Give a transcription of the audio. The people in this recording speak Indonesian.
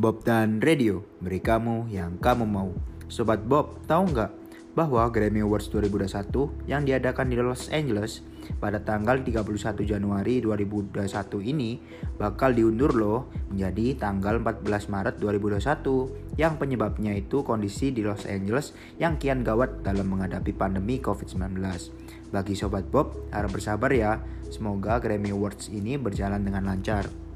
Bob dan Radio, beri kamu yang kamu mau. Sobat Bob, tahu nggak bahwa Grammy Awards 2021 yang diadakan di Los Angeles pada tanggal 31 Januari 2021 ini bakal diundur loh menjadi tanggal 14 Maret 2021 yang penyebabnya itu kondisi di Los Angeles yang kian gawat dalam menghadapi pandemi COVID-19. Bagi Sobat Bob, harap bersabar ya, semoga Grammy Awards ini berjalan dengan lancar.